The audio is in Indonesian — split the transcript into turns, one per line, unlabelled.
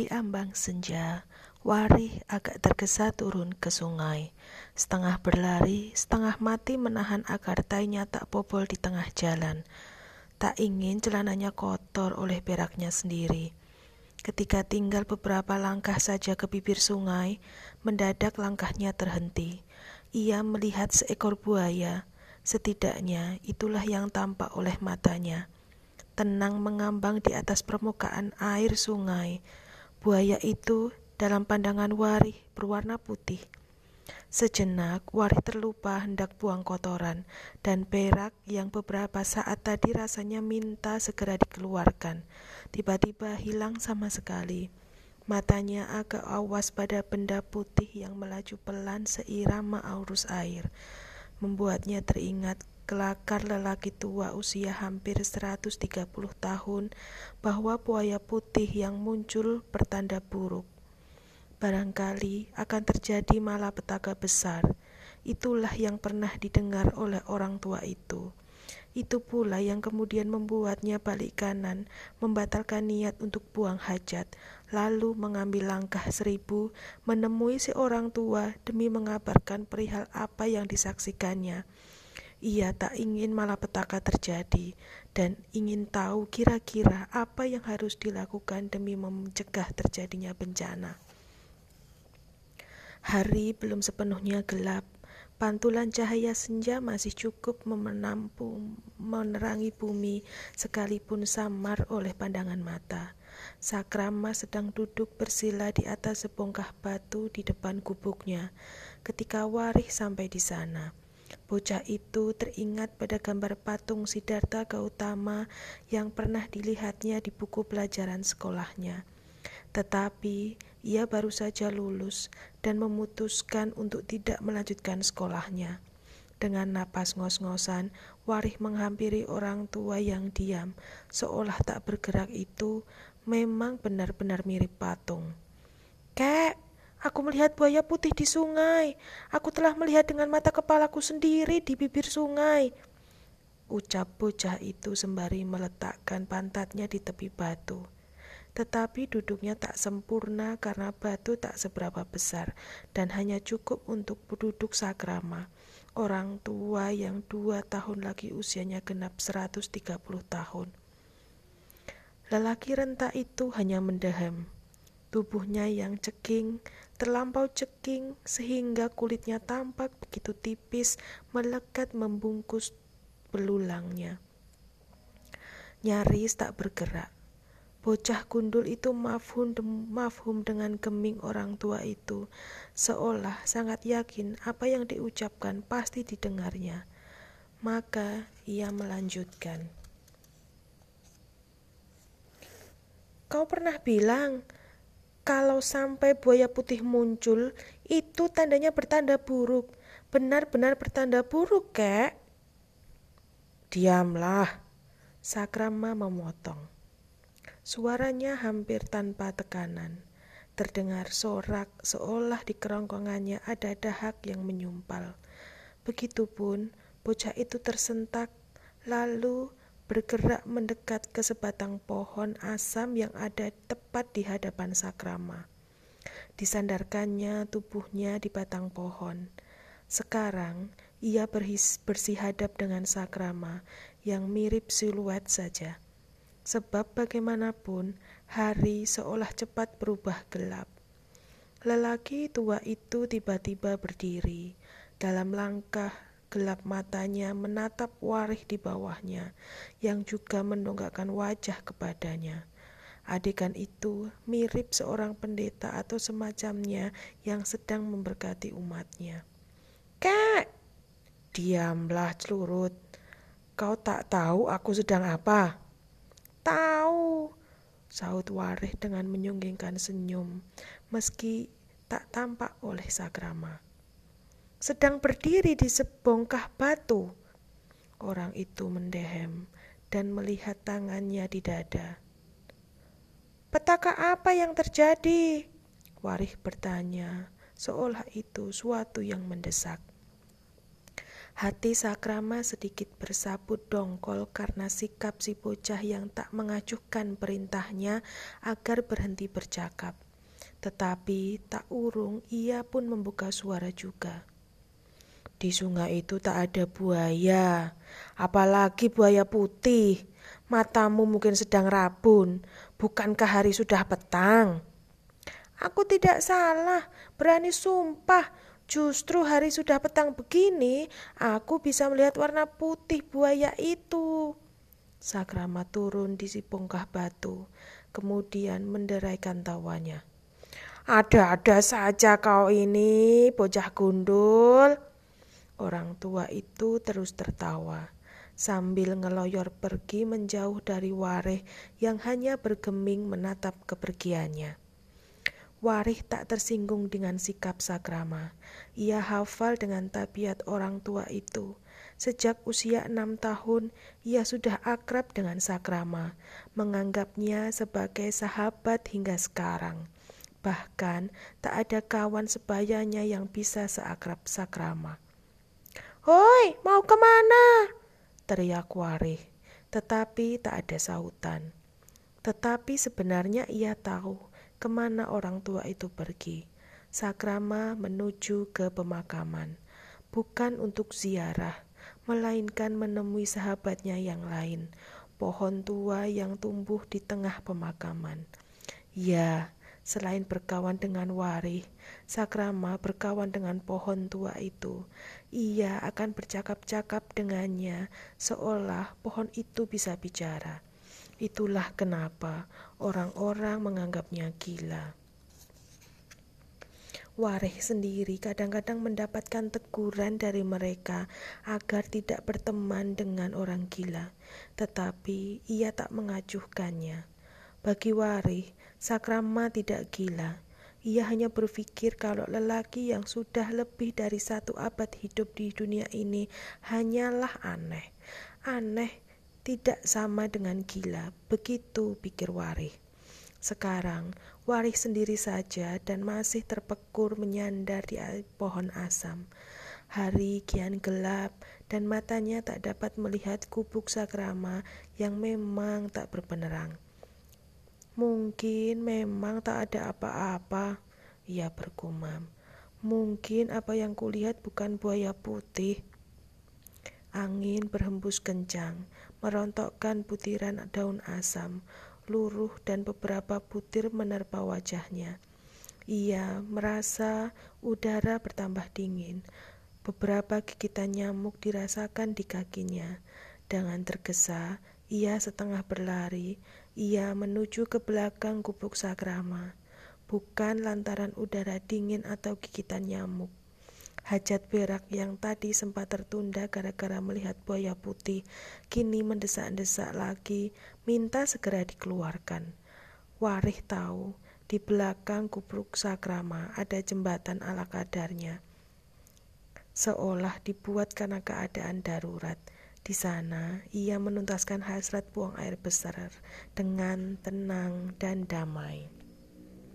Di ambang senja, Warih agak tergesa turun ke sungai. Setengah berlari, setengah mati menahan agar tainya tak bobol di tengah jalan. Tak ingin celananya kotor oleh beraknya sendiri. Ketika tinggal beberapa langkah saja ke bibir sungai, mendadak langkahnya terhenti. Ia melihat seekor buaya. Setidaknya itulah yang tampak oleh matanya. Tenang mengambang di atas permukaan air sungai Buaya itu dalam pandangan Warih berwarna putih. Sejenak, Warih terlupa hendak buang kotoran, dan perak yang beberapa saat tadi rasanya minta segera dikeluarkan. Tiba-tiba hilang sama sekali. Matanya agak awas pada benda putih yang melaju pelan seirama arus air, membuatnya teringat kelakar lelaki tua usia hampir 130 tahun bahwa buaya putih yang muncul bertanda buruk. Barangkali akan terjadi malapetaka besar. Itulah yang pernah didengar oleh orang tua itu. Itu pula yang kemudian membuatnya balik kanan, membatalkan niat untuk buang hajat, lalu mengambil langkah seribu, menemui si orang tua demi mengabarkan perihal apa yang disaksikannya. Ia tak ingin malapetaka terjadi dan ingin tahu kira-kira apa yang harus dilakukan demi mencegah terjadinya bencana. Hari belum sepenuhnya gelap. Pantulan cahaya senja masih cukup memenampung, menerangi bumi sekalipun samar oleh pandangan mata. Sakrama sedang duduk bersila di atas sebongkah batu di depan gubuknya ketika Warih sampai di sana. Bocah itu teringat pada gambar patung Siddhartha Gautama yang pernah dilihatnya di buku pelajaran sekolahnya. Tetapi ia baru saja lulus dan memutuskan untuk tidak melanjutkan sekolahnya. Dengan napas ngos-ngosan, Warih menghampiri orang tua yang diam, seolah tak bergerak itu memang benar-benar mirip patung. Kek, Aku melihat buaya putih di sungai. Aku telah melihat dengan mata kepalaku sendiri di bibir sungai. Ucap bocah itu sembari meletakkan pantatnya di tepi batu. Tetapi duduknya tak sempurna karena batu tak seberapa besar dan hanya cukup untuk duduk sakrama. Orang tua yang dua tahun lagi usianya genap 130 tahun. Lelaki renta itu hanya mendehem. Tubuhnya yang ceking, terlampau ceking sehingga kulitnya tampak begitu tipis melekat membungkus belulangnya. Nyaris tak bergerak. Bocah gundul itu mafhum, mafhum dengan geming orang tua itu, seolah sangat yakin apa yang diucapkan pasti didengarnya. Maka ia melanjutkan. Kau pernah bilang, kalau sampai buaya putih muncul, itu tandanya bertanda buruk. Benar-benar bertanda buruk, kek.
Diamlah, Sakrama memotong. Suaranya hampir tanpa tekanan. Terdengar sorak seolah di kerongkongannya ada dahak yang menyumpal. Begitupun bocah itu tersentak, lalu bergerak mendekat ke sebatang pohon asam yang ada tepat di hadapan Sakrama. Disandarkannya tubuhnya di batang pohon. Sekarang ia berhis, bersihadap dengan Sakrama yang mirip siluet saja. Sebab bagaimanapun hari seolah cepat berubah gelap. Lelaki tua itu tiba-tiba berdiri dalam langkah gelap matanya menatap Warih di bawahnya, yang juga mendongakkan wajah kepadanya. Adegan itu mirip seorang pendeta atau semacamnya yang sedang memberkati umatnya.
Kak!
Diamlah celurut. Kau tak tahu aku sedang apa?
Tahu,
sahut Warih dengan menyunggingkan senyum, meski tak tampak oleh Sakrama
sedang berdiri di sebongkah batu.
Orang itu mendehem dan melihat tangannya di dada.
Petaka apa yang terjadi?
Warih bertanya, seolah itu suatu yang mendesak. Hati Sakrama sedikit bersabut dongkol karena sikap si bocah yang tak mengajukan perintahnya agar berhenti bercakap. Tetapi tak urung ia pun membuka suara juga. Di sungai itu tak ada buaya, apalagi buaya putih. Matamu mungkin sedang rabun, bukankah hari sudah petang?
Aku tidak salah, berani sumpah Justru hari sudah petang begini, aku bisa melihat warna putih buaya itu.
Sakrama turun di si bongkah batu, kemudian menderaikan tawanya.
Ada-ada saja kau ini, bocah gundul.
Orang tua itu terus tertawa sambil ngeloyor pergi menjauh dari Wareh yang hanya bergeming menatap kepergiannya. Warih tak tersinggung dengan sikap Sakrama. Ia hafal dengan tabiat orang tua itu. Sejak usia enam tahun, ia sudah akrab dengan Sakrama, menganggapnya sebagai sahabat hingga sekarang. Bahkan tak ada kawan sebayanya yang bisa seakrab Sakrama.
Hoi, mau ke mana?
Teriak Warih, tetapi tak ada sautan. Tetapi sebenarnya ia tahu ke mana orang tua itu pergi. Sakrama menuju ke pemakaman, bukan untuk ziarah, melainkan menemui sahabatnya yang lain, pohon tua yang tumbuh di tengah pemakaman. Ya, selain berkawan dengan Warih, Sakrama berkawan dengan pohon tua itu. Ia akan bercakap-cakap dengannya, seolah pohon itu bisa bicara. Itulah kenapa orang-orang menganggapnya gila. Wareh sendiri kadang-kadang mendapatkan teguran dari mereka agar tidak berteman dengan orang gila, tetapi ia tak mengajuhkannya. Bagi Warih, Sakrama tidak gila. Ia hanya berpikir kalau lelaki yang sudah lebih dari satu abad hidup di dunia ini hanyalah aneh. Aneh tidak sama dengan gila, begitu pikir Warih. Sekarang, Warih sendiri saja dan masih terpekur menyandar di pohon asam. Hari kian gelap dan matanya tak dapat melihat kubuk sakrama yang memang tak berpenerang. Mungkin memang tak ada apa-apa, ia bergumam. Mungkin apa yang kulihat bukan buaya putih. Angin berhembus kencang, merontokkan butiran daun asam, luruh dan beberapa butir menerpa wajahnya. Ia merasa udara bertambah dingin. Beberapa gigitan nyamuk dirasakan di kakinya. Dengan tergesa, ia setengah berlari. Ia menuju ke belakang gubuk sakrama, bukan lantaran udara dingin atau gigitan nyamuk, Hajat berak yang tadi sempat tertunda gara-gara melihat buaya putih, kini mendesak-desak lagi, minta segera dikeluarkan. Warih tahu, di belakang kubruk sakrama ada jembatan ala kadarnya. Seolah dibuat karena keadaan darurat. Di sana, ia menuntaskan hasrat buang air besar dengan tenang dan damai.